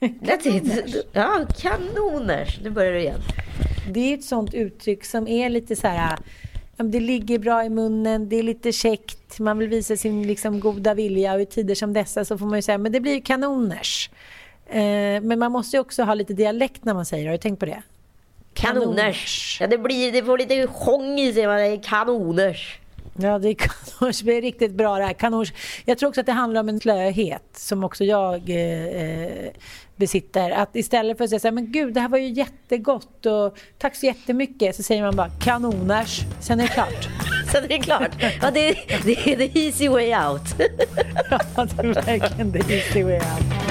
It. Ja, kanoners. Nu börjar det igen. Det är ett sånt uttryck som är lite så här... Det ligger bra i munnen, det är lite käckt, man vill visa sin liksom goda vilja och i tider som dessa så får man ju säga men det blir ju kanoners. Eh, men man måste ju också ha lite dialekt när man säger det, har du tänkt på det? Kanoners. kanoners. Ja, det, blir, det får lite sjong i sig, man kanoners. Ja, det är kanoners. Det är riktigt bra det här. Kanoners. Jag tror också att det handlar om en slöhet som också jag eh, besitter. Att istället för att säga så här, men gud det här var ju jättegott och tack så jättemycket så säger man bara kanoners, sen är det klart. sen är det klart. Ja, det, det är the easy way out. ja, det är verkligen the easy way out.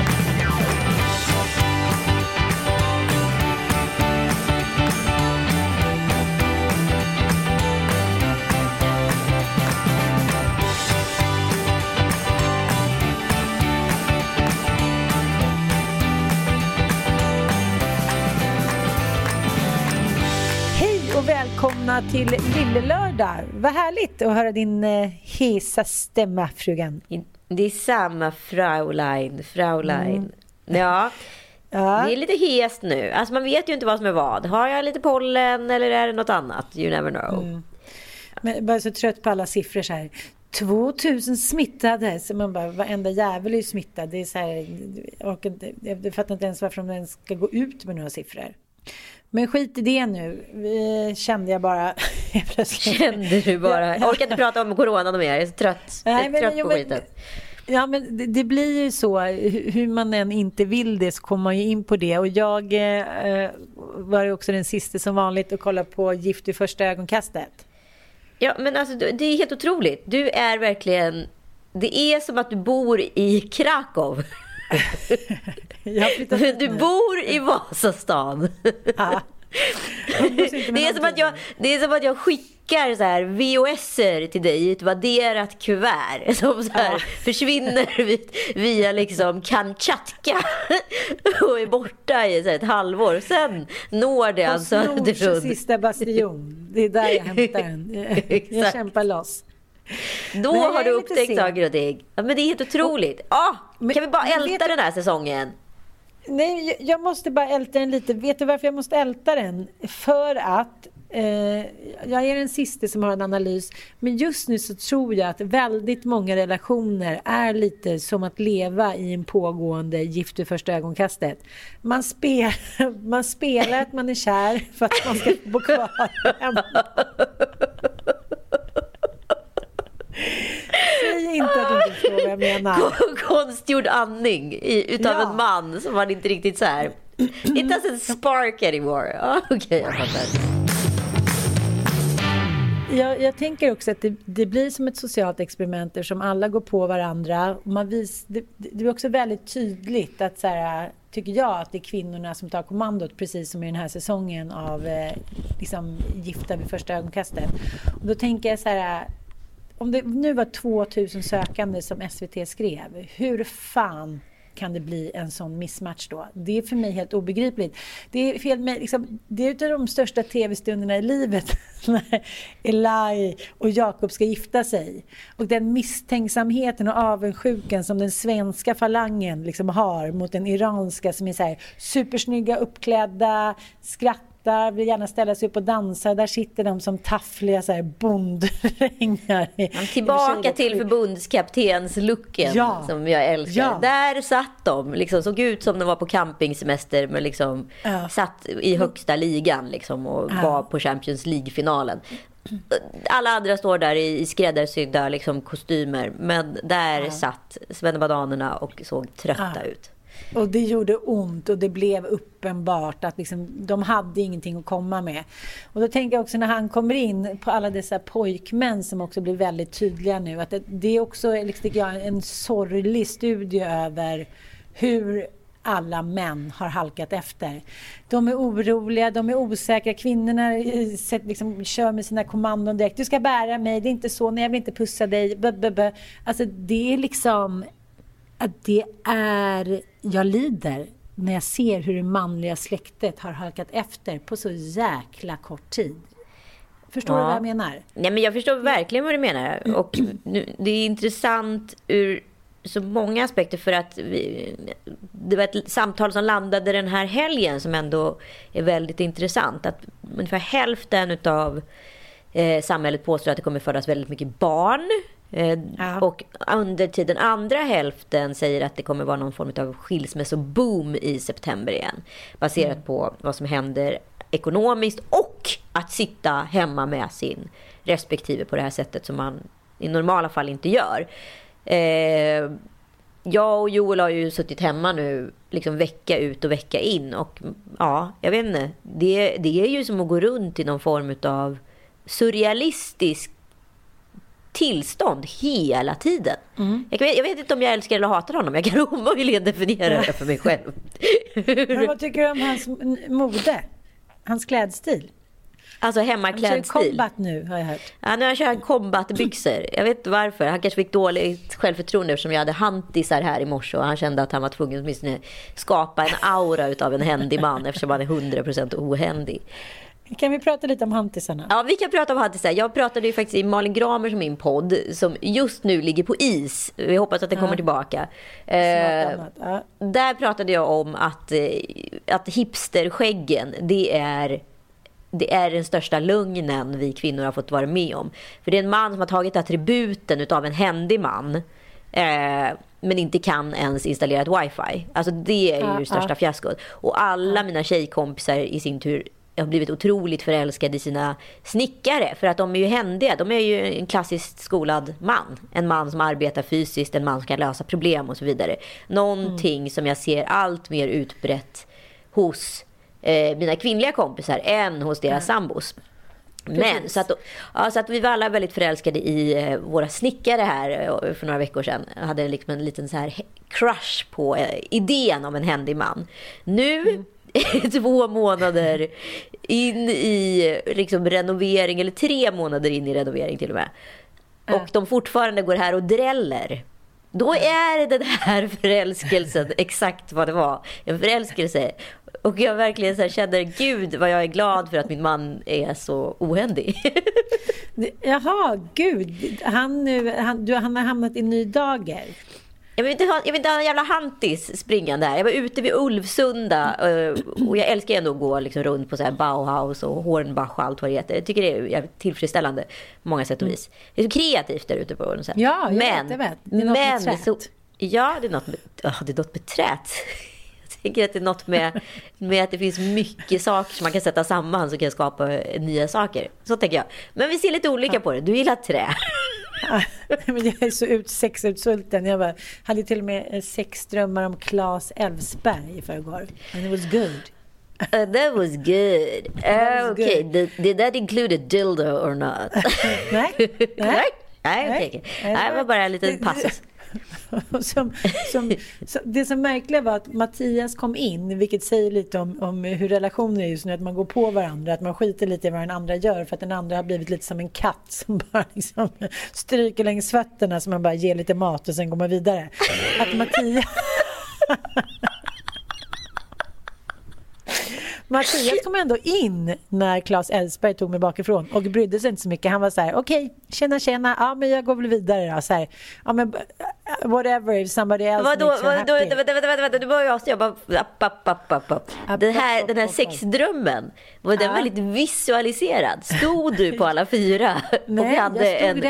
Välkomna till Lillelördag. Vad härligt att höra din eh, hesa stämma, frugan. Det är samma Fraulein, Fraulein. Mm. Ja. Ja. Det är lite hest nu. Alltså man vet ju inte vad som är vad. Har jag lite pollen eller är det något annat? You never know. Mm. Men jag är så trött på alla siffror så här. 2000 smittade. Så man bara, varenda jävel är ju smittad. Det är så här, jag, jag fattar inte ens varför de ens ska gå ut med några siffror. Men skit i det nu, vi kände jag bara Kände du bara? Jag orkar inte prata om corona mer, jag är så trött. Nej, är men, trött på skiten. Ja, men det, det, blir ju så. Hur man än inte vill det så kommer man ju in på det. Och jag eh, var ju också den sista som vanligt att kolla på Gift i första ögonkastet. Ja, men alltså det är helt otroligt. Du är verkligen... Det är som att du bor i Krakow. Du bor i Vasastan. Ja. Det är, som att jag, det är som att jag skickar så här VHS till dig i ett vadderat kuvert som så här ja. försvinner via liksom Kamchatka och är borta i så ett halvår. Sen når det alltså Söderlund. sista bastion. Det är där jag hämtar den. Jag kämpar loss. Då Nej, har du upptäckt saker och ting. Ja, men det är helt otroligt. Ah, men, kan vi bara älta den här säsongen? Nej, jag måste bara älta den lite. Vet du varför jag måste älta den? För att eh, jag är den sista som har en analys. Men just nu så tror jag att väldigt många relationer är lite som att leva i en pågående gift vid första ögonkastet. Man, spel, man spelar att man är kär för att man ska bo kvar hemma. Säg inte att du inte förstår vad jag menar. Konstgjord andning i, utav ja. en man som man inte riktigt så här... It doesn't spark anymore. Ah, Okej, okay, jag fattar. Jag, jag, tänker också att det, det, blir som ett socialt experiment som alla går på varandra. Man vis, det, det är också väldigt tydligt att så här, tycker jag att det är kvinnorna som tar kommandot precis som i den här säsongen av eh, liksom, Gifta vid första ögonkastet. Och då tänker jag så här om det nu var 2000 sökande som SVT skrev, hur fan kan det bli en sån missmatch då? Det är för mig helt obegripligt. Det är, fel med, liksom, det är utav de största tv-stunderna i livet när Eli och Jakob ska gifta sig. Och den misstänksamheten och avundsjukan som den svenska falangen liksom har mot den iranska som är så här supersnygga, uppklädda, skrattar skrattar, vill gärna ställa sig upp och dansa. Där sitter de som taffliga så här bonddrängar. Tillbaka till förbundskaptens-looken ja. som jag älskar. Ja. Där satt de, liksom, såg ut som de var på campingsemester men liksom ja. satt i högsta ligan liksom, och var på Champions League-finalen alla andra står där i, skräddarsydda liksom, kostymer. Men där satt svennebananerna och såg trötta ut. Och det gjorde ont och det blev uppenbart att liksom, de hade ingenting att komma med. Och då tänker jag också när han kommer in på alla dessa pojkmän som också blir väldigt tydliga nu. Att det, det är också liksom, tycker jag, en sorglig studie över hur alla män har halkat efter. De är oroliga, de är osäkra. Kvinnorna liksom, kör med sina kommandon direkt. Du ska bära mig, det är inte så, nej jag vill inte pussa dig. B Alltså det är liksom... Att det är... Jag lider när jag ser hur det manliga släktet har halkat efter på så jäkla kort tid. Förstår ja. du vad jag menar? Nej, men jag förstår verkligen vad du menar. Och nu, det är intressant ur så många aspekter för att vi, det var ett samtal som landade den här helgen som ändå är väldigt intressant. Att ungefär hälften av eh, samhället påstår att det kommer födas väldigt mycket barn. Eh, ja. Och under tiden andra hälften säger att det kommer vara någon form av skilsmässoboom i september igen. Baserat mm. på vad som händer ekonomiskt och att sitta hemma med sin respektive på det här sättet som man i normala fall inte gör. Eh, jag och Joel har ju suttit hemma nu liksom vecka ut och vecka in. Och ja, jag vet inte. Det, det är ju som att gå runt i någon form av surrealistisk tillstånd hela tiden. Mm. Jag, vet, jag, vet, inte om jag älskar eller hatar honom. Jag kan omöjligen definiera det för mig själv. Men vad tycker du om hans mode? Hans klädstil? Alltså hemmaklädstil. Han kör combat nu har jag hört. Ja, nu kör han combatbyxor. Jag vet inte varför. Han kanske fick dåligt självförtroende eftersom jag hade hantisar här i morse och han kände att han var tvungen att åtminstone skapa en aura utav en händig man eftersom han är 100% ohändig. Kan vi prata lite om hantisarna? Ja, vi kan prata om hantisar. Jag pratade ju faktiskt i Malin Gramer som min podd som just nu ligger på is. Vi hoppas att den kommer tillbaka. Eh, ja. Där pratade jag om att, eh, att hipsterskäggen, det är det är den största lögnen vi kvinnor har fått vara med om. För det är en man som har tagit attributen av en händig man. Eh, men inte kan ens installera ett wifi. Alltså det är ju ja, största ja. fiaskot. Och alla mina tjejkompisar i sin tur har blivit otroligt förälskade i sina snickare. För att de är ju händiga. De är ju en klassiskt skolad man. En man som arbetar fysiskt, en man som kan lösa problem och så vidare. Någonting mm. som jag ser allt mer utbrett hos eh, mina kvinnliga kompisar än hos deras ja. sambos. Men så att, ja, så att vi var alla väldigt förälskade i eh, våra snickare här eh, för några veckor sedan. Jag hade liksom en liten så här crush på eh, idén om en händig man. Nu mm. två månader in i liksom, renovering, eller tre månader in i renovering till och med. Och de fortfarande går här och dräller. Då är den här förälskelsen exakt vad det var. En förälskelse. Och jag verkligen så känner, gud vad jag är glad för att min man är så ohändig. Jaha, gud. Han, nu, han, du, han har hamnat i ny dager. Jag vill, inte ha, jag vill inte ha en jävla hantis springande här. Jag var ute vid Ulvsunda eh, och jag älskar ändå att gå liksom runt på så här Bauhaus och Hornbach och allt vad det heter. Jag tycker det är tillfredsställande på många sätt och vis. Det är så kreativt där ute på något sätt. Ja, jag men, vet, jag vet. Det är något men, med så, Ja, det är något med, oh, det är något med trät. Jag tänker att det är något med, med att det finns mycket saker som man kan sätta samman som kan skapa nya saker. Så tänker jag. Men vi ser lite olika på det. Du gillar trä. jag är så ut, sexutsvulten. Jag bara, hade till och med eh, sex drömmar om Claes Elfsberg i förrgår. And it was good. Uh, that was good. Uh, okay, good. Did, that include a dildo or not? nej. Nej. nej. Nej, okej. Okay. Det var bara en liten passus. som, som, som, det som märkliga var att Mattias kom in, vilket säger lite om, om hur relationer är just nu, att man går på varandra, att man skiter lite i vad den andra gör för att den andra har blivit lite som en katt som bara liksom stryker längs fötterna så man bara ger lite mat och sen går man vidare. Att Mattias Mattias kom ändå in när Claes Elfsberg tog mig bakifrån och brydde sig inte så mycket. Han var så här, okej, okay, tjena tjena, ja men jag går väl vidare då. Så här, ja, men, whatever if somebody else Vadå, makes you happy. vänta, vänta, vänta, vänta, nu börjar jag bara, app, app, app, app, app. Den här, den här sexdrömmen, var den väldigt visualiserad? Stod du på alla fyra? Nej, och jag hade en,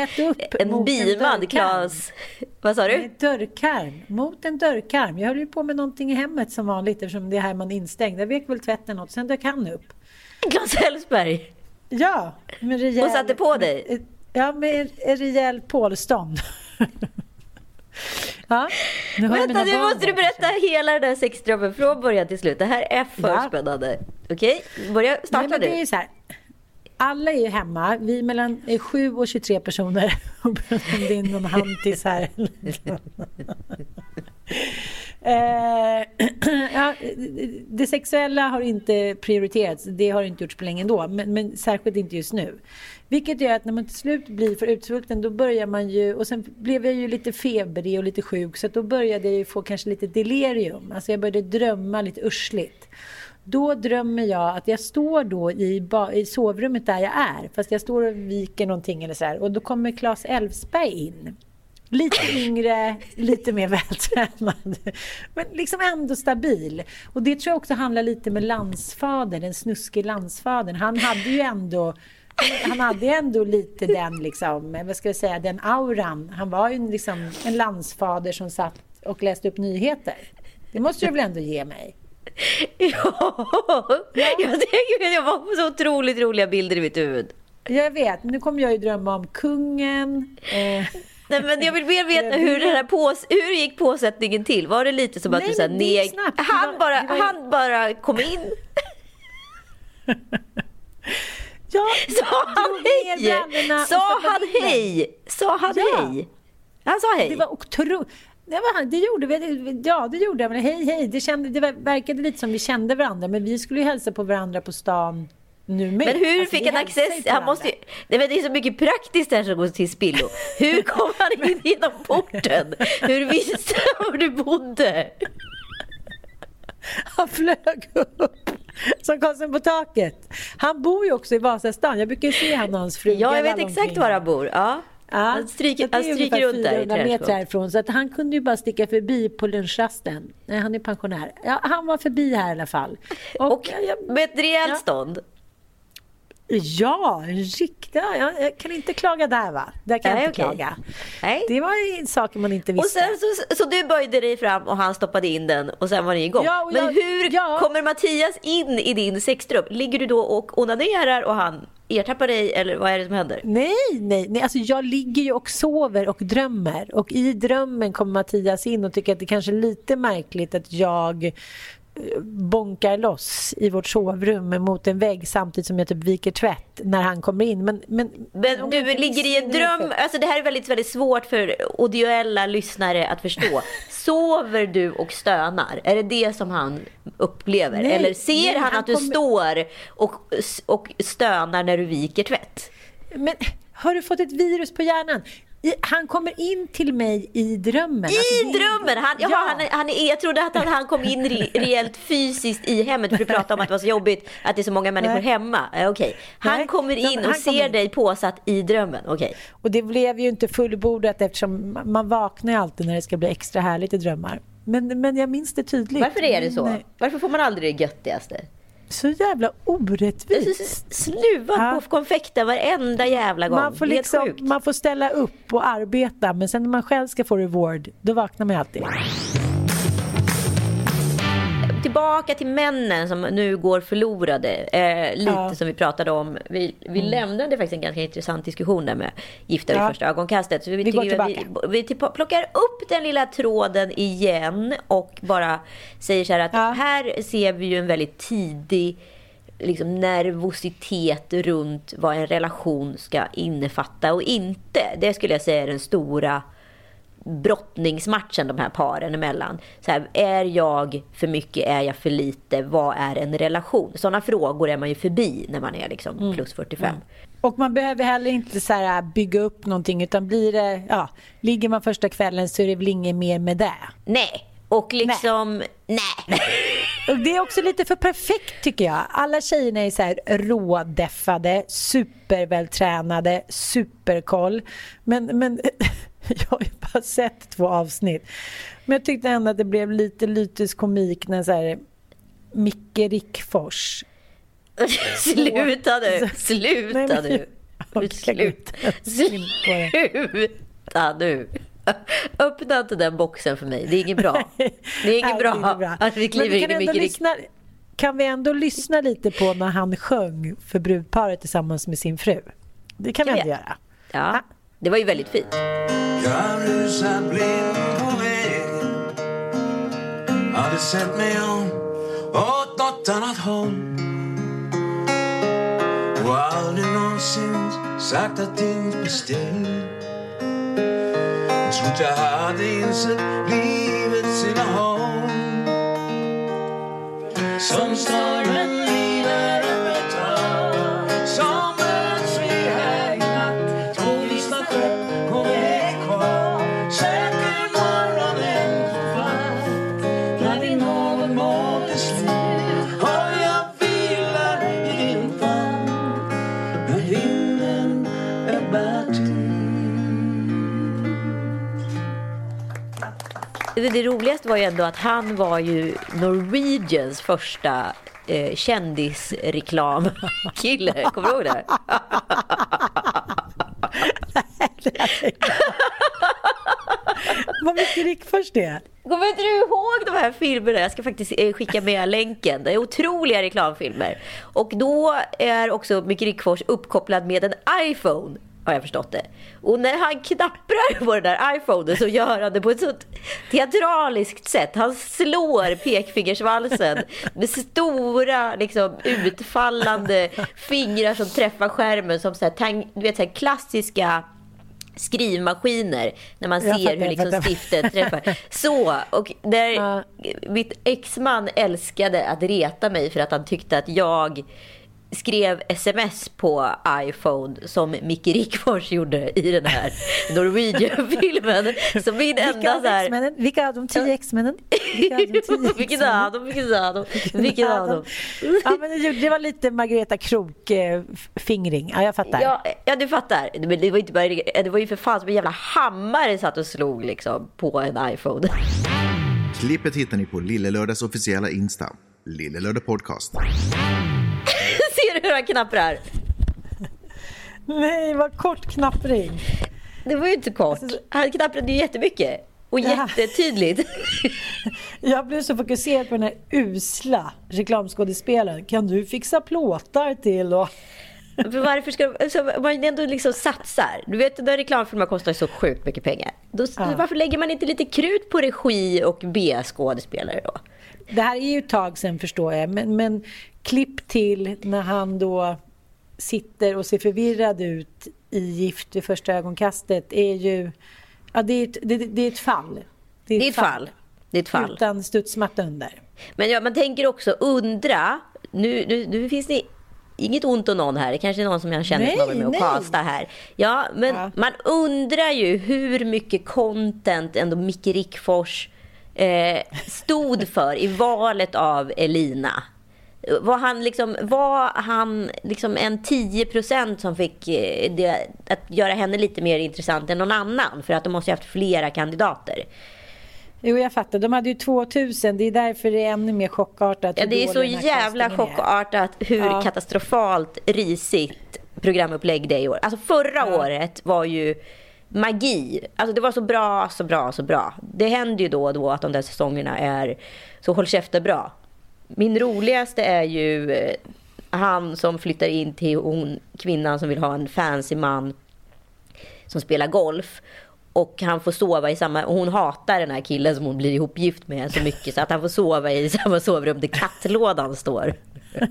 en dörrkarm. Klas... Vad sa du? En dörrkarm, mot en dörrkarm. Jag höll ju på med någonting i hemmet som vanligt eftersom det är här man är instängd. Jag vek väl tvätten något, sen dök han upp. Klas Elfsberg? Ja, med rejäl... Och satte på dig? Ja, med en, rejäl pålstånd. ja, nu Vänta, nu måste du här. berätta hela den där sexdrömmen från början till slut. Det här är för Ja. spännande. Okej, börja, starta Nej, men det är nu. ju så här. Alla är ju hemma. Vi är mellan eh, 7 och 23 personer. Om det är någon hantis här. Eh, ja, det sexuella har inte prioriterats. Det har inte gjorts på länge ändå. Men, men särskilt inte just nu. Vilket gör att när man till slut blir för utsvulten då börjar man ju... Och sen blev jag ju lite febrig och lite sjuk. Så att då började jag ju få kanske lite delirium. Alltså jag började drömma lite ursligt. Då drömmer jag att jag står då i, i sovrummet där jag är. Fast jag står och viker någonting eller så här. Och då kommer Claes Elfsberg in. Lite yngre, lite mer vältränad. Men liksom ändå stabil. Och det tror jag också handlar lite med landsfadern, den snuskige landsfadern. Han hade ju ändå han hade ändå lite den liksom, vad ska jag säga, den auran. Han var ju liksom en landsfader som satt och läste upp nyheter. Det måste du väl ändå ge mig? Ja, jag tänker jag var så otroligt roliga bilder i mitt huvud. Jag vet, nu kommer jag ju drömma om kungen. Eh, Nej, men jag vill mer veta hur, den här pås hur gick påsättningen till? Var det lite som att Nej, du så här, men det gick neg... han, bara, var han bara kom in? ja, Sa han hej? Sa han hej? Sa han Ja. hej? Han sa hej? Det var otroligt. Det, var, det gjorde vi. Ja, det gjorde jag. Men hej, hej. Det, kände, det verkade lite som vi kände varandra. Men vi skulle ju hälsa på varandra på stan nu med. Men hur Alltså, fick han access? Han måste ju... varandra. Nej, men det är så mycket praktiskt här som går till spillo. Hur kom han in genom porten? Hur visste han var du bodde? Han flög upp som kossen på taket. Han bor ju också i Vasastan. Jag brukar ju se han och hans fruga. Ja, jag vet exakt omkring. var han bor. Ja. Ja, så det är ungefär runt där i 400 meter härifrån. Så att han kunde ju bara sticka förbi på lunchrasten. Nej, han är pensionär. Ja, han var förbi här i alla fall. Och ja, med ett rejält Ja. stånd. Ja, riktigt. Ja, jag, kan inte klaga där va? Där kan Nej, jag inte okej. klaga. Nej. Det var ju saker man inte Och visste. sen så, så du böjde dig fram och han stoppade in den och sen var ni igång. Ja, och Men jag- hur ja. kommer Mattias in i din sexdröm? Ligger du då och onanerar och han ertappar dig eller vad är det som händer? Nej, nej, nej. Alltså jag ligger ju och sover och drömmer. Och i drömmen kommer Mattias in och tycker att det kanske är lite märkligt att jag bonkar loss i vårt sovrum mot en vägg samtidigt som jag typ viker tvätt när han kommer in. Men, men, Men du ligger i en dröm. Alltså det här är väldigt, väldigt svårt för audioella lyssnare att förstå. Sover du och stönar? Är det det som han upplever? Nej, Eller ser nej, han, han att du kommer- står och, och stönar när du viker tvätt? Men har du fått ett virus på hjärnan? I, han kommer in till mig i drömmen. Alltså, I är- drömmen! Han, jaha, Ja. han, han, jag trodde att han, han kom in re, rejält fysiskt i hemmet för att prata om att det var så jobbigt att det är så många människor Nej. hemma. Eh, Okej. Han Nej, kommer in och ser in. dig påsatt i drömmen. Okej. Och det blev ju inte fullbordat eftersom man- vaknar ju alltid när det ska bli extra härligt i drömmar. Men, men jag minns det tydligt. Varför är det så? Eh, Varför får man aldrig det göttigaste? Så jävla orättvist. så snuvad Ja. på konfekten varenda jävla gång. Man får, liksom, man får ställa upp och arbeta men sen när man själv ska få reward då vaknar man alltid. Tillbaka till männen som nu går förlorade. Eh, lite Ja. som vi pratade om. Vi, vi lämnade faktiskt en ganska intressant diskussion där med gifta vid Ja. första ögonkastet. Så vi, Vi går att vi, vi till- plockar upp den lilla tråden igen och bara säger så här att Ja. här ser vi ju en väldigt tidig liksom nervositet runt vad en relation ska innefatta och inte. Det skulle jag säga är den stora brottningsmatchen de här paren emellan. Så här, är jag för mycket? Är jag för lite? Vad är en relation? Sådana frågor är man ju förbi när man är liksom plus 45. Och man behöver heller inte så här bygga upp någonting utan blir det, ja, ligger man första kvällen så är det väl inget mer med det. Nej, och liksom nej. Och det är också lite för perfekt tycker jag. Alla tjejerna är så här rådeffade, supervältränade, superkoll. Men, men Jag har ju bara sett två avsnitt. Men jag tyckte ändå att det blev lite lyteskomik när så här, Micke Rickfors Sluta nu! Sluta nu! Sluta. Sluta nu! Öppna inte den boxen för mig. Det är inget bra. Det är inget bra, att vi kliver in i mycket lyssna, Kan vi ändå lyssna lite på när han sjöng för brudparet tillsammans med sin fru? Det kan, kan vi ändå göra. Ja, det var ju väldigt fint. Jag rusar blind på vägen Hade sett mig om åt nåt annat håll och aldrig någonsin sagt att det bestämd Trott jag hade insett livets innehåll Som stormen lider över tag hav. Det, det roligaste var ju ändå att han var ju Norwegians första eh, kändisreklamkille. Kommer du ihåg det? Vad mycket Rickfors det? Kommer inte du ihåg de här filmerna? Jag ska faktiskt eh, skicka med länken. Det är otroliga reklamfilmer. Och då är också Micke Rickfors uppkopplad med en iPhone har jag förstått det. Och när han knapprar på den där iPhonen så gör han det på ett sånt teatraliskt sätt. Han slår pekfingersvalsen med stora liksom, utfallande fingrar som träffar skärmen som så här, du vet, så här, klassiska skrivmaskiner när man ser hur liksom stiftet träffar. Så, och där mitt exman älskade att reta mig för att han tyckte att jag skrev sms på iPhone som Micke Rickfors gjorde i den här Norwegian-filmen. Så min vilka enda av så här... Vilka av de tio X-männen? Vilken av dem? Vilken av dem? Vilken av dem? Ja, men det var lite Margareta Krok-fingring. Ja, jag fattar. Ja, ja, du fattar. Men det var, inte bara, det var ju för fan som en jävla hammare satt och slog liksom på en iPhone. Klippet hittar ni på Lillelördags officiella Insta, Lillelördag Podcast hur han knapprar? Nej, vad kort knappring. Det var ju inte kort. Alltså, han knapprade ju jättemycket. Och jättetydligt. Jag blev så fokuserad på den här usla reklamskådespelaren. Kan du fixa plåtar till och... För varför ska alltså, man ändå liksom satsar? Du vet, när reklamfilmer kostar så sjukt mycket pengar. Då, ja. Varför lägger man inte lite krut på regi och B-skådespelare då? Det här är ju ett tag sedan förstår jag, men, men klipp till när han då sitter och ser förvirrad ut i Gift vid första ögonkastet är ju... Ja, det är ett, det, det är ett fall. Det är ett, det är ett fall. fall. Det är ett fall. Utan studsmatta under. Men ja, man tänker också undra... Nu, nu, nu finns det inget ont om någon här. Det kanske är någon som jag känner som har varit med och casta här. Ja, men ja. man undrar ju hur mycket content ändå Micke Rickfors eh, stod för i valet av Elina. Var han, liksom, var han liksom en 10% som fick eh, det, att göra henne lite mer intressant än någon annan? För att de måste ju haft flera kandidater. Jo, jag fattar. De hade ju 2000. Det är därför det är ännu mer chockartat. Ja, det är så jävla chockartat hur ja. katastrofalt risigt programupplägg det är i år. Alltså förra ja. året var ju magi. Alltså det var så bra, så bra, så bra. Det händer ju då och då att de där säsongerna är så håll käften bra. Min roligaste är ju eh, han som flyttar in till hon, kvinnan som vill ha en fancy man som spelar golf. Och han får sova i samma... Och hon hatar den här killen som hon blir ihopgift med så mycket så att han får sova i samma sovrum där kattlådan står.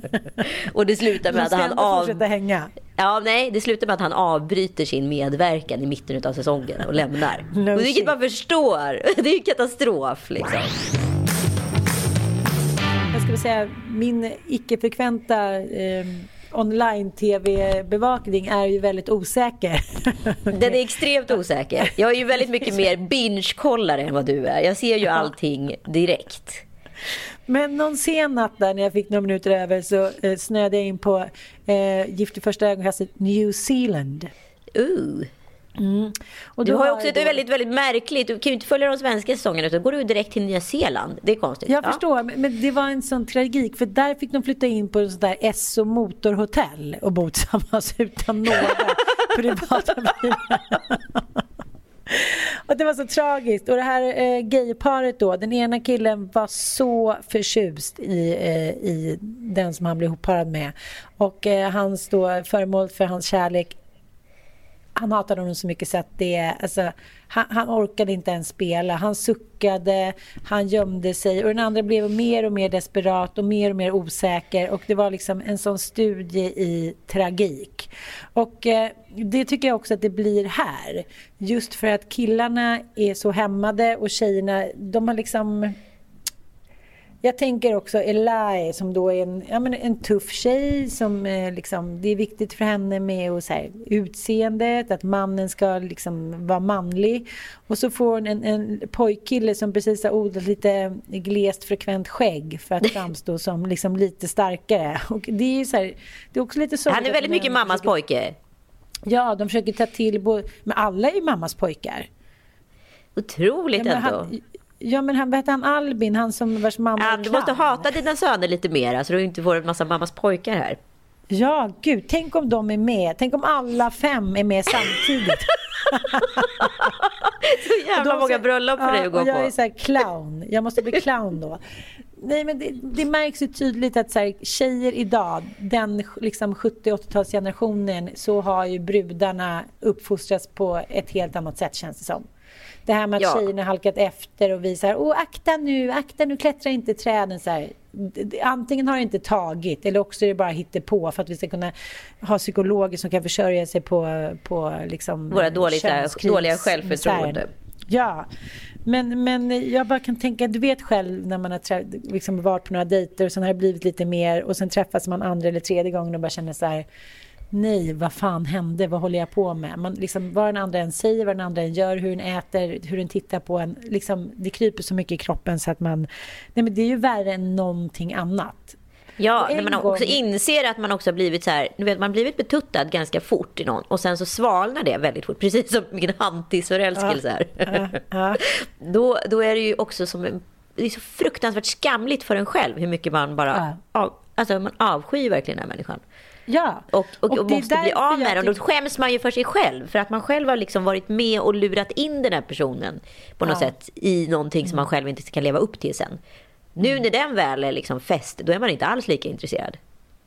och det slutar med att han av... hänga. Ja, nej, det slutar med att han avbryter sin medverkan i mitten av säsongen och lämnar. No och vilket man förstår. Det är ju katastrof liksom jag skulle säga, min icke-frekventa eh, online-tv-bevakning är ju väldigt osäker. Den är extremt osäker. Jag är ju väldigt mycket mer binge-kollare än vad du är. Jag ser ju allting direkt. Men någon sen natt där när jag fick några minuter över så eh, snöade jag in på eh, Gift i första ögonkastet New Zealand. Uh. Mm. Och du har också ett då... väldigt, väldigt märkligt, du kan ju inte följa de svenska säsongerna utan går du direkt till Nya Zeeland. Det är konstigt. Jag ja. förstår, men det var en sån tragik för där fick de flytta in på sånt där SO motorhotell och bo tillsammans utan några privata bilar. Och det var så tragiskt. Och det här eh, gayparet då, den ena killen var så förtjust i, eh, i den som han blev ihopparad med. Och eh, hans då, föremål för hans kärlek han hatade honom så mycket så att det, alltså, han, han, orkade inte ens spela. Han suckade, han gömde sig och den andra blev mer och mer desperat och mer och mer osäker och det var liksom en sån studie i tragik. Och eh, det tycker jag också att det blir här. Just för att killarna är så hämmade och tjejerna, de har liksom jag tänker också Eli som då är en, ja, men en tuff tjej som eh, liksom, det är viktigt för henne med och, så här, utseendet, att mannen ska liksom vara manlig. Och så får hon en, en pojkkille som precis har odlat lite glest frekvent skägg för att framstå som liksom lite starkare. Och det är så här, det är också lite så Han är väldigt mycket mammas försöker, pojke. Ja, de försöker ta till både, men alla är ju mammas pojkar. Otroligt ja, ändå. Han, Ja men han, hette han Albin, han som vars mamma ja, Du måste hata dina söner lite mer så du inte får en massa mammas pojkar här. Ja, gud, tänk om de är med. Tänk om alla fem är med samtidigt. så jävla många så, bröllop för ja, dig att gå jag på. Jag är så här clown. Jag måste bli clown då. Nej, men det, det märks ju tydligt att så här, tjejer idag, den liksom 70-80-talsgenerationen, så har ju brudarna uppfostrats på ett helt annat sätt känns det som. Det här med att ja. tjejerna halkat efter och visar åh akta nu, akta nu, klättra inte i träden. Så här. Antingen har det inte tagit eller också är det bara på för att vi ska kunna ha psykologer som kan försörja sig på, på liksom Våra dåliga, dåliga självförtroende. Ja, men, men jag bara kan tänka, du vet själv när man har liksom varit på några dejter och sen har det blivit lite mer och sen träffas man andra eller tredje gången och bara känner så här nej, vad fan hände, vad håller jag på med? Man, liksom, vad den andra än säger, vad den andra än gör, hur den äter, hur den tittar på en. Liksom, det kryper så mycket i kroppen så att man... Nej, men det är ju värre än någonting annat. Ja, när man gång... också inser att man också har blivit så här, du vet, man blivit betuttad ganska fort i någon och sen så svalnar det väldigt fort, precis som min hantisförälskelse här. Ja, ja, då, då är det ju också som det är så fruktansvärt skamligt för en själv hur mycket man bara, av, alltså man avskyr verkligen den här människan. Ja. Och, och, och, och måste bli av med dem. Då skäms man ju för sig själv. För att man själv har liksom varit med och lurat in den här personen på något ja. sätt i någonting mm. som man mm. själv inte kan leva upp till sen. Nu mm. när den väl är liksom fäst, då är man inte alls lika intresserad.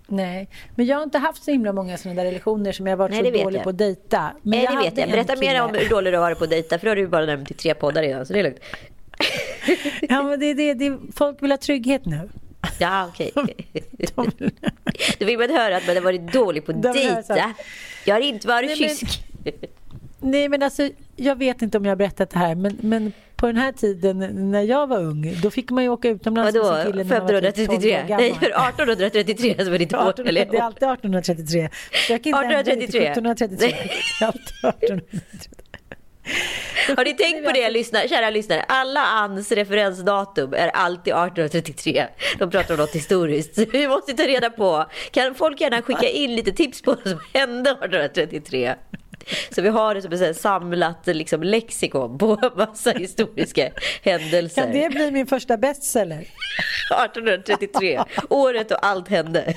Nej, men jag har inte haft så himla många sådana där relationer som jag varit Nej, så dålig jag. på att dejta. Men Nej, det vet jag. Berätta mer om hur dålig du har varit på att dejta, för då har du bara nämnt i tre poddar redan, så det är lugnt. ja, men det, det, det, folk vill ha trygghet nu. Ja, okej. Okay. Då vill man höra att man har varit dålig på att dejta. Jag har inte varit nej, kysk. Men, nej, men alltså, jag vet inte om jag har berättat det här, men, men på den här tiden när jag var ung, då fick man ju åka utomlands Vadå? med sin kille 1533? Nej, 1833 som är ditt år. Det är alltid 1833. 1833? 1733. Har ni tänkt på det, lyssnare, kära lyssnare? Alla Anns referensdatum är alltid 1833. De pratar om något historiskt. vi måste ta reda på. Kan folk gärna skicka in lite tips på vad som hände 1833? Så vi har det som ett samlat liksom, lexikon på massa historiska händelser. Kan det bli min första bestseller? 1833. Året och allt hände.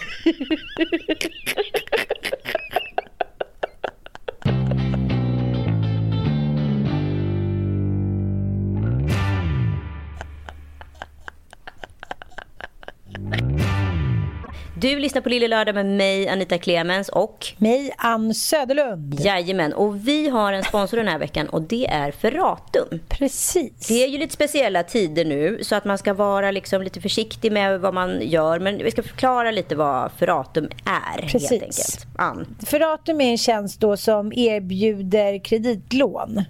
Du lyssnar på Lille Lördag med mig, Anita Clemens och mig, Ann Söderlund. Jajamän, och vi har en sponsor den här veckan och det är Ferratum. Precis. Det är ju lite speciella tider nu så att man ska vara liksom lite försiktig med vad man gör. Men vi ska förklara lite vad Ferratum är Precis. helt enkelt. Ann. Ferratum är en tjänst då som erbjuder kreditlån.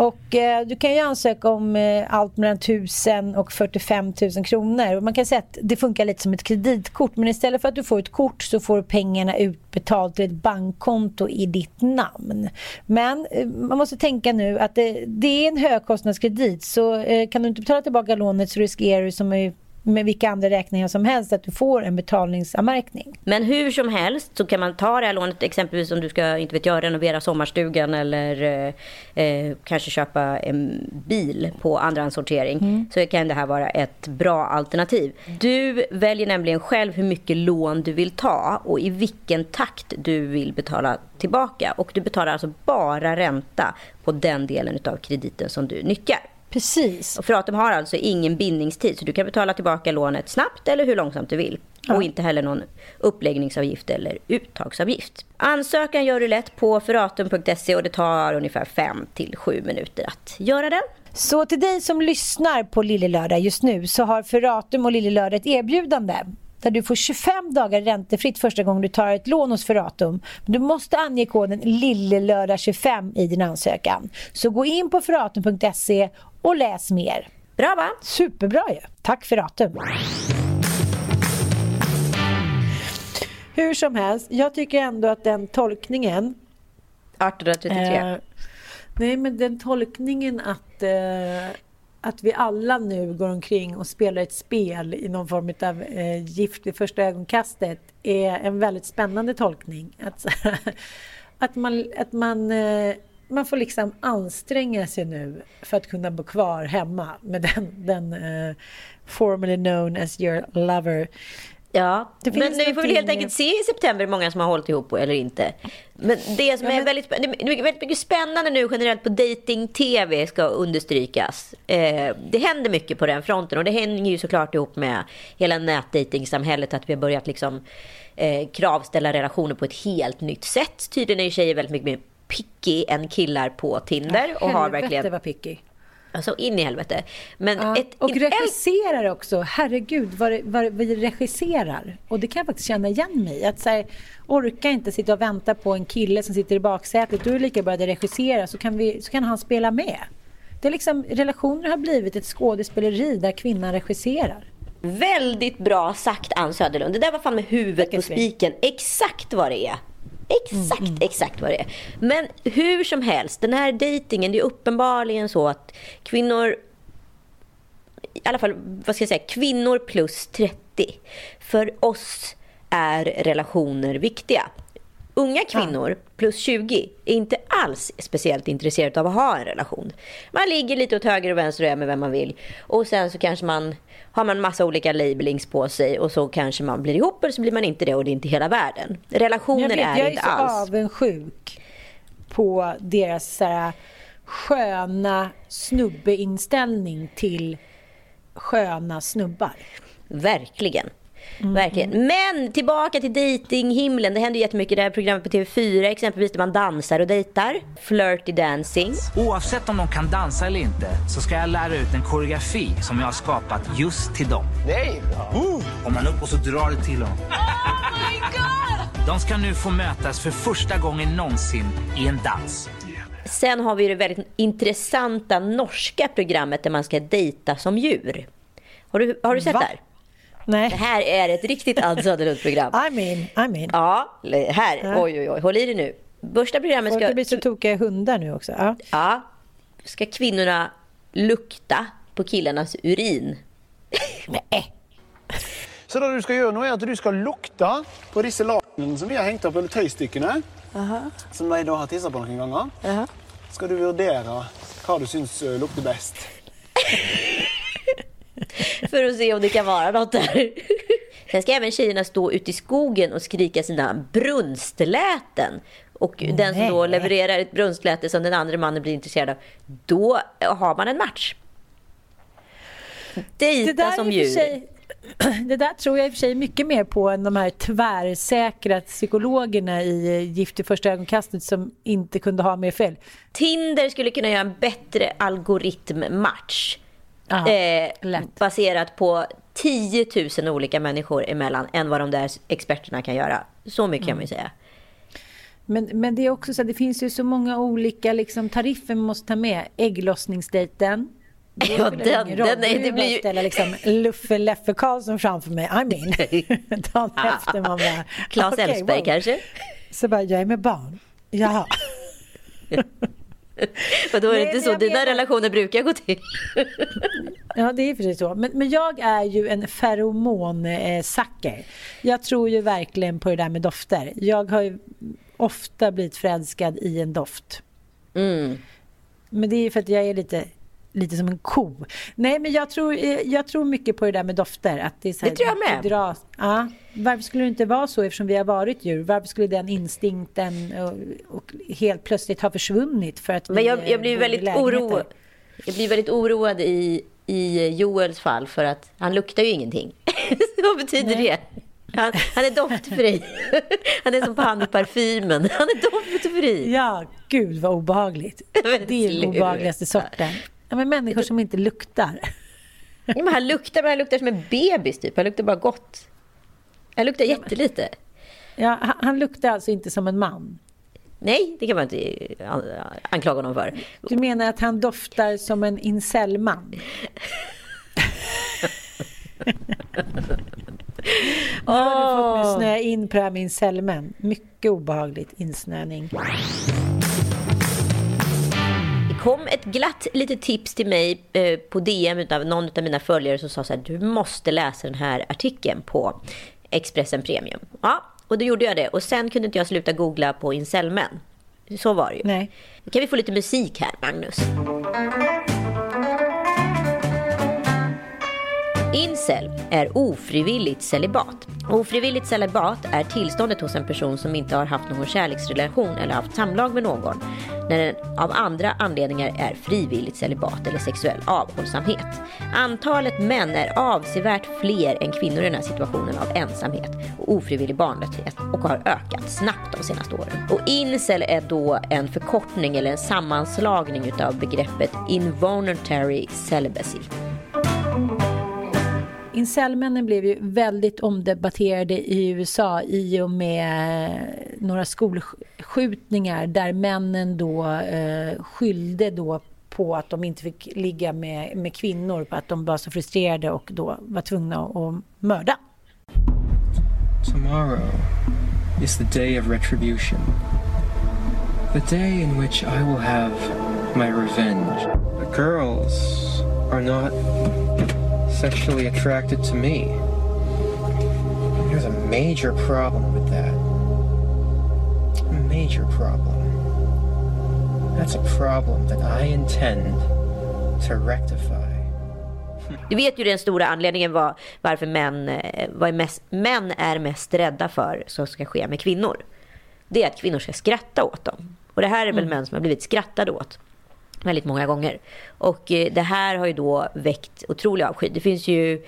Och eh, du kan ju ansöka om eh, allt mellan 1000 och 45 000 kronor. Och man kan säga att det funkar lite som ett kreditkort. Men istället för att du får ett kort så får du pengarna utbetalt till ett bankkonto i ditt namn. Men eh, man måste tänka nu att det, det är en högkostnadskredit. Så eh, kan du inte betala tillbaka lånet så riskerar du som är med vilka andra räkningar som helst att du får en betalningsanmärkning. Men hur som helst så kan man ta det här lånet exempelvis om du ska inte vet jag, renovera sommarstugan eller eh, eh kanske köpa en bil på andrahandssortering mm. så kan det här vara ett bra alternativ. Du väljer nämligen själv hur mycket lån du vill ta och i vilken takt du vill betala tillbaka och du betalar alltså bara ränta på den delen av krediten som du nyttjar. Precis. Och Fratum har alltså ingen bindningstid så du kan betala tillbaka lånet snabbt eller hur långsamt du vill. Ja. Och inte heller någon uppläggningsavgift eller uttagsavgift. Ansökan gör du lätt på feratum.se och det tar ungefär 5 till 7 minuter att göra den. Så till dig som lyssnar på Lillelördag just nu så har Ferratum och Lillelördag ett erbjudande där du får 25 dagar räntefritt första gången du tar ett lån hos Ferratum. Du måste ange koden LILLELÖRDAG25 i din ansökan. Så gå in på ferratum.se och läs mer. Bra va? Superbra ju. Tack Ferratum. Hur som helst, jag tycker ändå att den tolkningen 1833. Eh, nej, men den tolkningen att eh, att vi alla nu går omkring och spelar ett spel i någon form av eh, gift vid första ögonkastet är en väldigt spännande tolkning. Att, att man, att man, eh, man får liksom anstränga sig nu för att kunna bo kvar hemma med den, den eh, formerly known as your lover. Ja, men vi får väl helt enkelt se i september hur många som har hållit ihop eller inte. Men det som ja, men... är väldigt, väldigt mycket spännande nu generellt på dating-tv ska understrykas. Eh, det händer mycket på den fronten och det hänger ju såklart ihop med hela nätdatingsamhället att vi har börjat liksom eh, kravställa relationer på ett helt nytt sätt. Tydligen är tjejer väldigt mycket mer picky än killar på Tinder. Ja, och har verkligen... vad picky. Alltså in i helvete. Men ja, ett, och regisserar också. Herregud vad, vad vi regisserar. Och det kan jag faktiskt känna igen mig Att så orka inte sitta och vänta på en kille som sitter i baksätet. Du är lika bra att regissera så kan, vi, så kan han spela med. Det är liksom, relationer har blivit ett skådespeleri där kvinnan regisserar. Väldigt bra sagt Ann Söderlund. Det där var fan med huvudet på spiken. Exakt vad det är. Exakt, mm. exakt vad det är. Men hur som helst, den här dejtingen, det är uppenbarligen så att kvinnor i alla fall, vad ska jag säga, kvinnor plus 30. För oss är relationer viktiga. Unga kvinnor plus 20 är inte alls speciellt intresserade av att ha en relation. Man ligger lite åt höger och vänster och är med vem man vill. Och sen så kanske man har man massa olika labelings på sig och så kanske man blir ihop eller så blir man inte det och det är inte hela världen. Relationer vet, är inte alls... Jag är så avundsjuk på deras så här, sköna snubbeinställning till sköna snubbar. Verkligen. Mm. Verkligen. Men tillbaka till datinghimlen. Det händer jättemycket i det här programmet på TV4 exempelvis där man dansar och dejtar. Flirty dancing. Oavsett om de kan dansa eller inte så ska jag lära ut en koreografi som jag har skapat just till dem. Nej! Uh. Om man upp och så drar det till dem. Oh my God! De ska nu få mötas för första gången någonsin i en dans. Sen har vi det väldigt intressanta norska programmet där man ska dejta som djur. Har du, har du sett Va? det här? Nej. Det här är ett riktigt Ann Söderlund-program. I mean, I mean. Ja, här. Ja. Oj, oj, oj. Håll i dig nu. Första programmet ska... Folk blir så tokiga hundar nu också. Ja. ja. Ska kvinnorna lukta på killarnas urin? Nej. Så det du ska göra nu är att du ska lukta på dessa lagen som vi har hängt upp, eller tøystykkene, uh som de da har tissat på noen ganger. Uh Ska du värdera vad du syns eh, luktar bäst. För att se om det kan vara något där. Sen ska även tjejerna stå ute i skogen och skrika sina brunstläten. Och Nej. den som då levererar ett brunstläte som den andra mannen blir intresserad av, då har man en match. Dejta som djur. Sig, det där tror jag i och för sig mycket mer på än de här tvärsäkra psykologerna i Gift i första ögonkastet som inte kunde ha mer fel. Tinder skulle kunna göra en bättre algoritmmatch Aha, eh, baserat på 10 000 olika människor emellan än vad de där experterna kan göra. Så mycket mm. kan man ju säga. Men, men det är också så att det finns ju så många olika liksom, tariffer man måste ta med. Ägglossningsdejten. Ja, den, den är, det blir ju... ställa liksom Luffe Leffe Karlsson framför mig. I mean. Dagen efter man bara... Claes okay, Elfsberg wow. kanske? Så bara, jag är med barn. Jaha. Och då är det inte så dina relationer brukar gå till. ja, det är precis så. Men, men jag är ju en feromonsacker. Jag tror ju verkligen på det där med dofter. Jag har ju ofta blivit förälskad i en doft. Mm. Men det är för att jag är lite lite som en ko. Nej, men jag tror, jag tror mycket på det där med dofter. Att det, är så här, det tror jag med. Dras, ja, varför skulle det inte vara så eftersom vi har varit djur? Varför skulle den instinkten och, och helt plötsligt ha försvunnit för att Men jag, jag blir väldigt oroad. Jag blir väldigt oroad i, i Joels fall för att han luktar ju ingenting. Vad betyder Nej. det? Han, han, är doftfri. Han är som på parfymen. Han är doftfri. Ja, gud vad obehagligt. Det är den obehagligaste sorten. Ja, men människor som inte luktar. Ja, men han luktar, men han luktar som en bebis typ. Han luktar bara gott. Han luktar jättelite. Ja, han, han luktar alltså inte som en man? Nej, det kan man inte anklaga honom för. Du menar att han doftar som en incellman? Nu har du fått mig snöa in på det här med incellmän. Mycket obehagligt insnöning kom ett glatt litet tips till mig eh, på DM av någon av mina följare som sa så här, du måste läsa den här artikeln på Expressen Premium. Ja, och då gjorde jag det. Och sen kunde inte jag sluta googla på incelmän. Så var det ju. Nej. Kan vi få lite musik här, Magnus. Incel är ofrivilligt celibat. Ofrivilligt celibat är tillståndet hos en person som inte har haft någon kärleksrelation eller haft samlag med någon när den av andra anledningar är frivilligt celibat eller sexuell avhållsamhet. Antalet män är avsevärt fler än kvinnor i den här situationen av ensamhet och ofrivillig barnlöshet och har ökat snabbt de senaste åren. Och incel är då en förkortning eller en sammanslagning utav begreppet involuntary celibacy. Incelmännen blev ju väldigt omdebatterade i USA i och med eh, några skolskjutningar där männen då eh, skyllde då på att de inte fick ligga med, med kvinnor, på att de var så frustrerade och då var tvungna att mörda. Tomorrow is the day of retribution. The day in which I will have my revenge. The girls are not sexually attracted to me. There's a major problem with that. A major problem. That's a problem that I intend to rectify. Du vet ju den stora anledningen var varför män, eh, var är mest, män är mest rädda för som ska ske med kvinnor. Det är att kvinnor ska skratta åt dem. Och det här är väl mm. män som har blivit skrattade åt väldigt många gånger. Och eh, det här har ju då väckt otrolig avsky. Det finns ju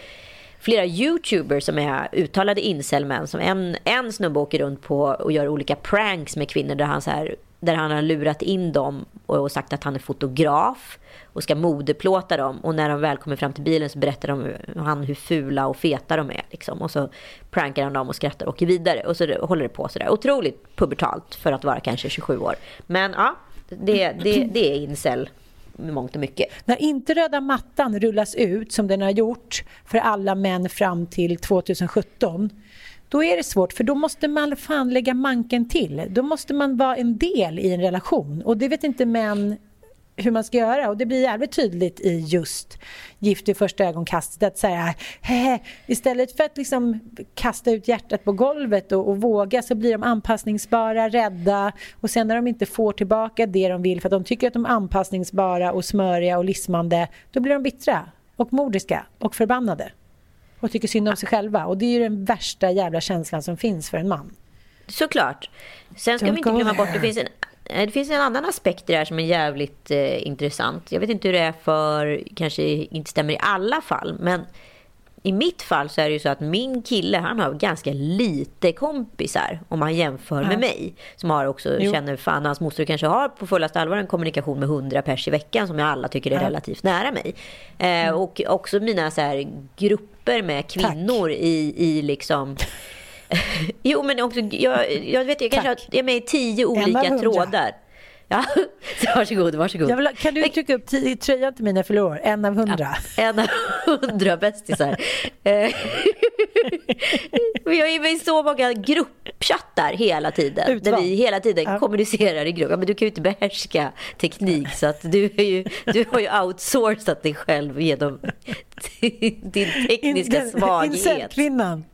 flera youtubers som är uttalade incelmän. Som en, en snubbe åker runt på och gör olika pranks med kvinnor där han, så här, där han har lurat in dem och sagt att han är fotograf och ska modeplåta dem. Och när de väl kommer fram till bilen så berättar de han hur fula och feta de är. Liksom. Och så prankar han dem och skrattar och åker vidare. Och så håller det på sådär. Otroligt pubertalt för att vara kanske 27 år. Men ja, det, det, det är incel mångt och mycket. När inte röda mattan rullas ut som den har gjort för alla män fram till 2017 då är det svårt för då måste man fan lägga manken till. Då måste man vara en del i en relation och det vet inte män hur man ska göra och det blir jävligt tydligt i just Gift i första ögonkastet att säga Hehe. istället för att liksom kasta ut hjärtat på golvet och, och, våga så blir de anpassningsbara, rädda och sen när de inte får tillbaka det de vill för att de tycker att de är anpassningsbara och smöriga och lismande då blir de bittra och mordiska och förbannade och tycker synd om sig själva och det är ju den värsta jävla känslan som finns för en man. Såklart. Sen ska Don't vi inte glömma bort, det finns en det finns en annan aspekt i det här som är jävligt eh, intressant. Jag vet inte hur det är för, kanske inte stämmer i alla fall, men i mitt fall så är det ju så att min kille han har ganska lite kompisar om han jämför ja. med mig. Som har också jo. känner fan hans moster kanske har på fullaste allvar en kommunikation med hundra pers i veckan som jag alla tycker är ja. relativt nära mig. Eh, mm. Och också mina så här, grupper med kvinnor i, i liksom jo, men också, jag, jag vet, jag kanske har, jag är med i tio olika trådar. Ja, varsågod, varsågod. Vill, kan du trycka upp tröjan till mina förlor? En av hundra. Ja, en av hundra bästisar. Eh, jag är med i så många gruppchattar hela tiden. Utval. Där vi hela tiden ja. kommunicerar i grupp. Ja, men du kan ju inte behärska teknik så att du, är ju, du har ju outsourcat dig själv genom din tekniska In, svaghet. Incel-kvinnan.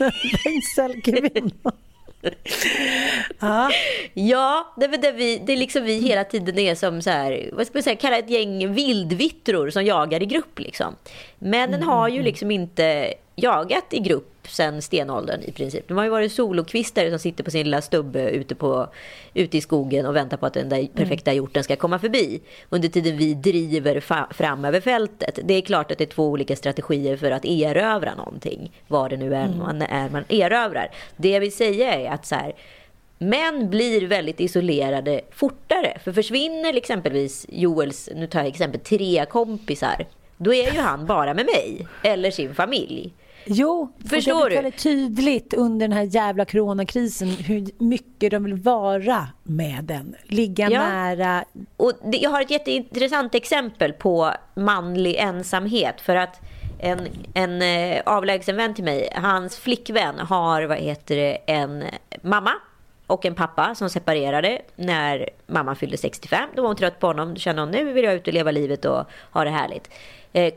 Incel-kvinnan. ja, ja det, det, vi, det är liksom vi hela tiden är som så här, vad ska man säga, kalla ett gäng vildvittror som jagar i grupp. Liksom. Männen har ju liksom inte jagat i grupp sedan stenåldern i princip. De har ju varit solokvistar som sitter på sin lilla stubbe ute, på, ute i skogen och väntar på att den där perfekta hjorten ska komma förbi. Under tiden vi driver fram över fältet. Det är klart att det är två olika strategier för att erövra någonting. Vad det nu är mm. man, är man erövrar. Det jag vill säga är att så här, Män blir väldigt isolerade fortare. För försvinner exempelvis Joels, nu tar jag exempel, tre kompisar. Då är ju han bara med mig eller sin familj. Jo, Förstår det är väldigt tydligt under den här jävla coronakrisen hur mycket de vill vara med den. Ligga ja. nära. Och det, jag har ett jätteintressant exempel på manlig ensamhet. För att en, en eh, avlägsen vän till mig, hans flickvän har vad heter det, en mamma och en pappa som separerade när mamman fyllde 65. Då var hon trött på honom. Då kände hon nu vill jag ut och leva livet och ha det härligt. Eh,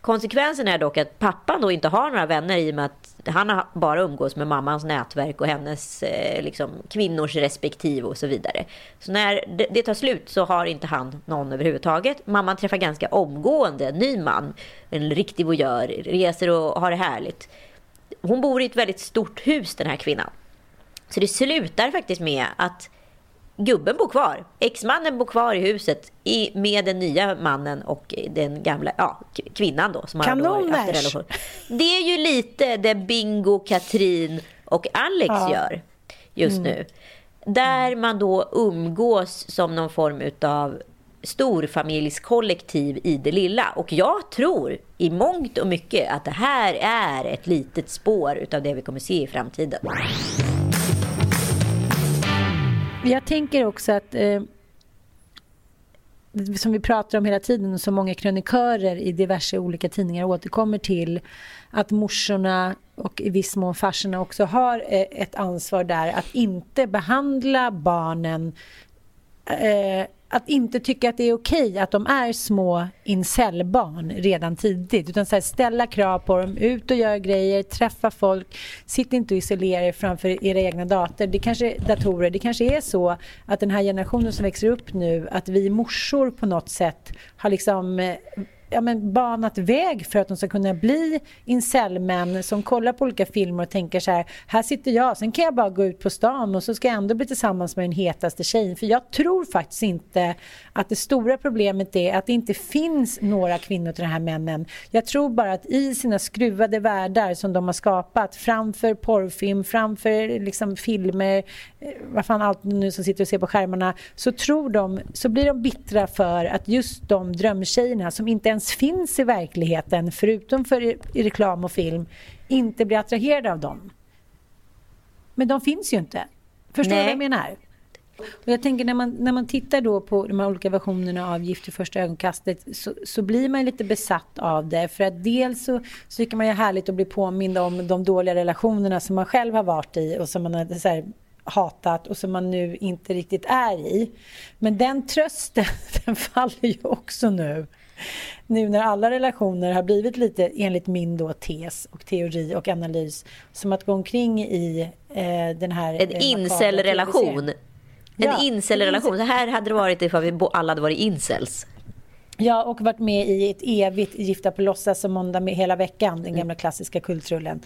konsekvensen är dock att pappan då inte har några vänner i och med att han bara umgås med mammans nätverk och hennes eh, liksom, kvinnors respektive och så vidare. Så när det, det, tar slut så har inte han någon överhuvudtaget. Mamman träffar ganska omgående en ny man, en riktig voyeur, reser och har det härligt. Hon bor i ett väldigt stort hus den här kvinnan. Så det slutar faktiskt med att gubben bor kvar. Exmannen bor kvar i huset i, med den nya mannen och den gamla ja, kvinnan då. Som Kanon har relation. Det är ju lite det Bingo, Katrin och Alex ja. gör just mm. nu. Där man då umgås som någon form av storfamiljskollektiv i det lilla. Och jag tror i mångt och mycket att det här är ett litet spår utav det vi kommer se i framtiden. Jag tänker också att eh, som vi pratar om hela tiden och som många krönikörer i diverse olika tidningar återkommer till att morsorna och i viss mån farsorna också har eh, ett ansvar där att inte behandla barnen eh, att inte tycka att det är okej att de är små incellbarn redan tidigt. Utan så här, ställa krav på dem, ut och gör grejer, träffa folk. Sitt inte och isolera er framför era egna dator. Det kanske, datorer. Det kanske är så att den här generationen som växer upp nu, att vi morsor på något sätt har liksom eh, ja, men banat väg för att de ska kunna bli incelmän som kollar på olika filmer och tänker så här, här sitter jag, sen kan jag bara gå ut på stan och så ska jag ändå bli tillsammans med den hetaste tjejen. För jag tror faktiskt inte att det stora problemet är att det inte finns några kvinnor till de här männen. Jag tror bara att i sina skruvade världar som de har skapat framför porrfilm, framför liksom filmer, eh, vad fan allt nu som sitter och ser på skärmarna, så tror de, så blir de bittra för att just de drömtjejerna som inte ens finns i verkligheten, förutom för i reklam och film, inte blir attraherade av dem. Men de finns ju inte. Förstår du vad jag menar? Och jag tänker när man, när man tittar då på de här olika versionerna av Gift i första ögonkastet så, så blir man lite besatt av det. För att dels så, så tycker man ju härligt att bli påmind om de dåliga relationerna som man själv har varit i och som man har så här, hatat och som man nu inte riktigt är i. Men den trösten, den faller ju också nu nu när alla relationer har blivit lite, enligt min då tes och teori och analys, som att gå omkring i eh, den här... En eh, incelrelation. En ja, incelrelation. Så här hade det varit ifall vi alla hade varit incels. Ja, och varit med i ett evigt Gifta på låtsas som måndag med hela veckan, den gamla klassiska kultrullen.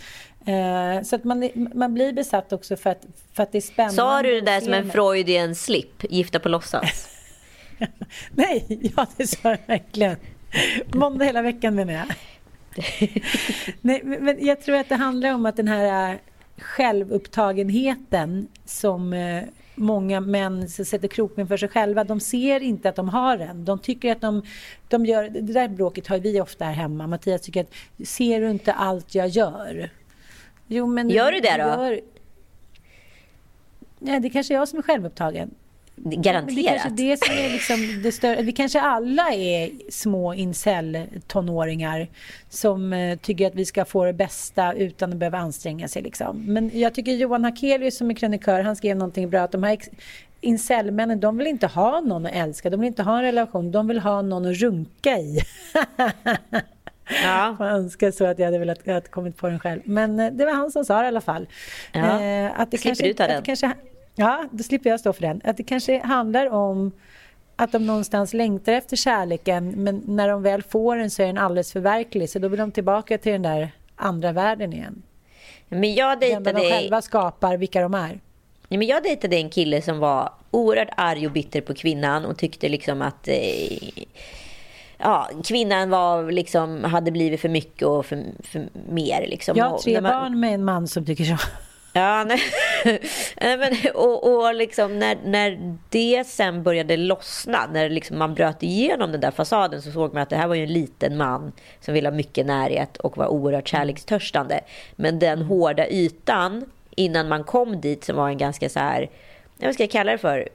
Uh, så att man, man blir besatt också för att, för att det är spännande. Sa du det där som en Freudian slip, Gifta på låtsas? Nej, ja det sa jag verkligen. Måndag hela veckan menar jag. Nej, men jag tror att det handlar om att den här självupptagenheten som äh, många män sätter kroppen för sig själva. De ser inte att de har den. De tycker att de, de gör... Det där bråket har vi ofta här hemma. Mattias tycker att ser du inte allt jag gör? Jo, men gör du det då? Gör... Nej, det kanske är jag som är självupptagen. Garanterat. Det kanske det som är liksom det större. Vi kanske alla är små incel-tonåringar som uh, tycker att vi ska få det bästa utan att behöva anstränga sig. Liksom. Men jag tycker Johan Hakelius som är krönikör, han skrev någonting bra att de här incelmännen, de vill inte ha någon att älska, de vill inte ha en relation, de vill ha någon att runka i. Ja. Man önskar så att jag hade velat att kommit på den själv. Men uh, det var han som sa det i alla fall. Ja. Uh, att det Slipper kanske, du ta den? Kanske, Ja, då slipper jag stå för den. Att det kanske handlar om att de någonstans längtar efter kärleken men när de väl får den så är den alldeles för verklig så då vill de tillbaka till den där andra världen igen. Men jag dejtade... Den de själva skapar vilka de är. Ja, men jag dejtade en kille som var oerhört arg och bitter på kvinnan och tyckte liksom att eh, ja, kvinnan var liksom, hade blivit för mycket och för, för mer. Liksom. Jag har tre man... barn med en man som tycker så. Ja, nej. men, och, och liksom när, när det sen började lossna, när liksom man bröt igenom den där fasaden så såg man att det här var ju en liten man som ville ha mycket närhet och var oerhört kärlekstörstande. Men den hårda ytan innan man kom dit som var en ganska så här, vad ska jag kalla det för?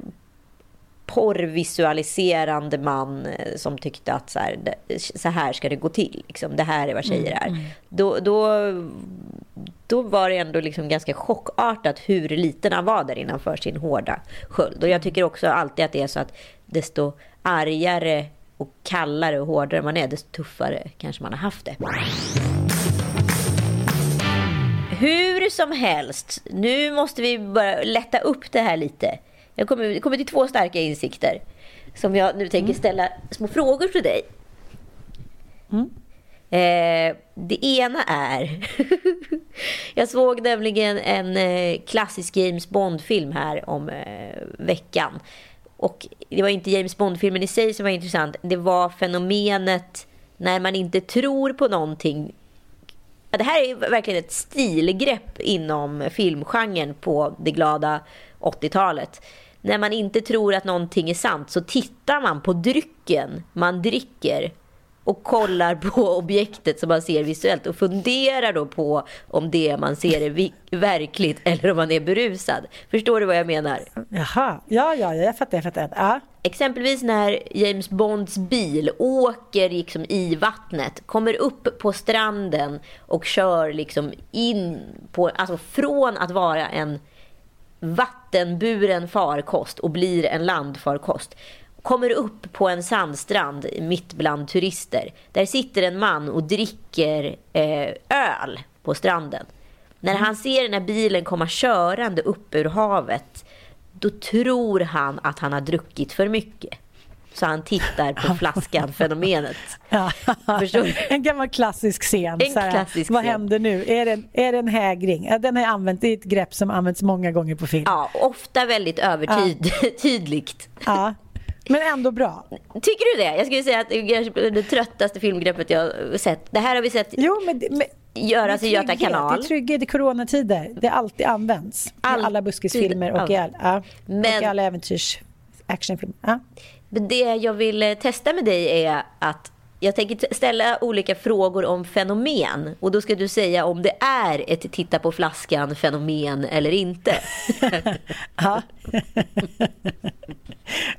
Porrvisualiserande man eh, som tyckte att så här, så här ska det gå till. Liksom. Det här är vad tjejer är. Mm, mm. Då, då, då var det ändå liksom ganska chockartat hur liten han var där innanför sin hårda sköld. Och jag tycker också alltid att det är så att desto argare och kallare och hårdare man är, desto tuffare kanske man har haft det. Hur som helst, nu måste vi börja lätta upp det här lite. Jag kommer, kommer till två starka insikter som jag nu tänker mm. ställa små frågor till dig. Mm. Eh, det ena är... jag såg nämligen en eh, klassisk James Bond-film här om eh, veckan. Och det var inte James Bond-filmen i sig som var intressant. Det var fenomenet när man inte tror på någonting. Det här är verkligen ett stilgrepp inom filmgenren på det glada 80-talet när man inte tror att någonting är sant så tittar man på drycken man dricker och kollar på objektet som man ser visuellt och funderar då på om det man ser är verkligt eller om man är berusad. Förstår du vad jag menar? Jaha, ja, ja, jag fattar. Jag fattar. Ja. Exempelvis när James Bonds bil åker liksom i vattnet, kommer upp på stranden och kör liksom in på, alltså från att vara en vattenburen farkost och blir en landfarkost kommer upp på en sandstrand mitt bland turister. Där sitter en man och dricker eh, öl på stranden. När han ser den här bilen komma körande upp ur havet då tror han att han har druckit för mycket. Så han tittar på flaskan-fenomenet. Ja. En gammal klassisk scen. En här, klassisk vad scen. händer nu? Är det, en, är det en hägring? Ja, den har använt. Det är ett grepp som används många gånger på film. Ja, ofta väldigt övertydligt. Ja. Men ändå bra. Tycker du det? Jag skulle säga att det är det tröttaste filmgreppet jag har sett. Det här har vi sett jo, men, men, göras i Göta kanal. Det är trygghet i coronatider. Det alltid används. All, I alla buskisfilmer och, all, ja, men, och i alla äventyrs actionfilmer. Ja. Det jag vill eh, testa med dig är att jag tänker ställa olika frågor om fenomen. Och då ska du säga om det är ett titta på flaskan fenomen eller inte. ja.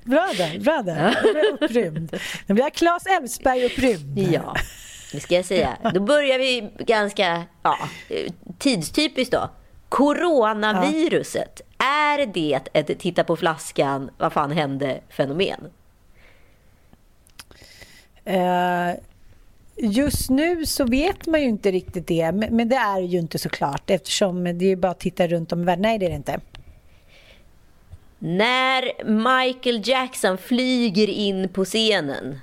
bra där, bra där. Nu blir jag upprymd. Nu blir jag Claes Elfsberg upprymd. Ja, det ska jag säga. Då börjar vi ganska ja, tidstypiskt då. Coronaviruset. Är det ett titta på flaskan, vad fan hände fenomen? Eh, just nu så vet man ju inte riktigt det, men det är ju inte så klart eftersom det är bara att titta runt om i världen. Nej, det är det inte. När Michael Jackson flyger in på scenen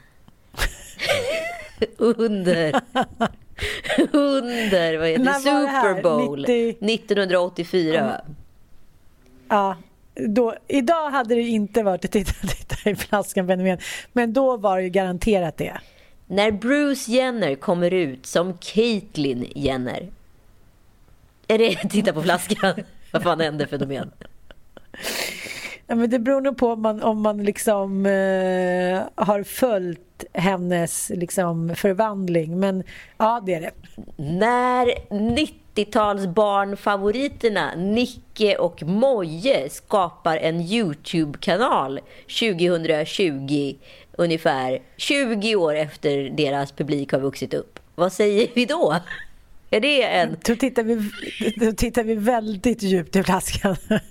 under under vad heter Super Bowl 90... 1984. Ja, då, idag hade det inte varit ett titta, titta i flaskan fenomen men då var det garanterat det. När Bruce Jenner kommer ut som Caitlyn Jenner. Är det titta på flaskan? Vad fan händer fenomen? Ja, men det beror nog på om man, om man liksom eh, har följt hennes liksom, förvandling. Men ja, det är det. När 90-tals barnfavoriterna Nicke och Moje skapar en YouTube-kanal 2020 ungefär 20 år efter deras publik har vuxit upp. Vad säger vi då? Är det en... Då tittar vi, då tittar vi väldigt djupt i flaskan.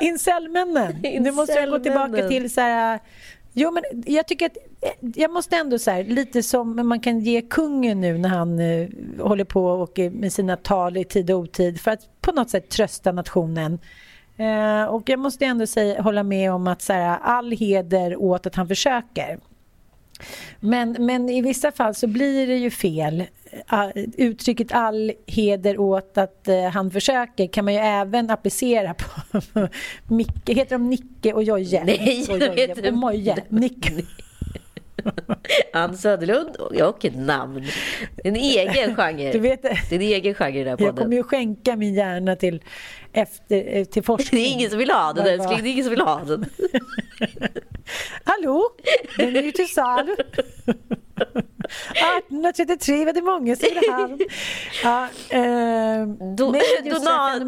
Incelmännen. Nu måste jag gå tillbaka till så här... Jo, men jag tycker att eh, jag måste ändå så här, lite som man kan ge kungen nu när han eh, håller på och med sina tal i tid och otid för att på något sätt trösta nationen. Eh, och jag måste ändå säga, hålla med om att så här, all heder åt att han försöker. Men, men i vissa fall så blir det ju fel. Uttrycket all heder åt att uh, han försöker kan man ju även applicera på Micke. Heter de Nicke och Jojje? Nej, och, Jojje. och Moje. Nicke. Ann Söderlund och ett namn. En egen genre. Du vet, det är en egen genre den här podden. Jag kommer ju skänka min hjärna till, efter, eh, till forskning. Det är ingen som vill ha den älskling. Det är ingen som vill ha den. Hallå? Den är ju till salu. 1833 var det många som ville ha den. Ja, eh, Do, dona?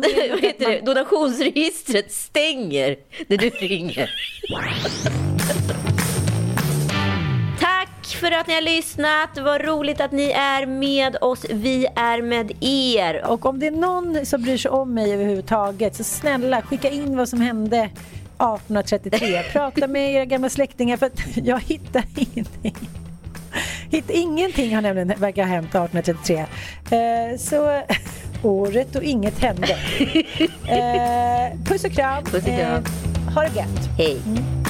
Donationsregistret stänger när du ringer för att ni har lyssnat. Vad roligt att ni är med oss. Vi är med er. Och om det är någon som bryr sig om mig överhuvudtaget så snälla skicka in vad som hände 1833. Prata med era gamla släktingar för att jag hittar ingenting. Hitt, ingenting har nämligen verkar ha hänt 1833. Eh, så året och inget hände. Eh, puss och kram. Puss och kram. Eh, ha det gött. Hej. Mm.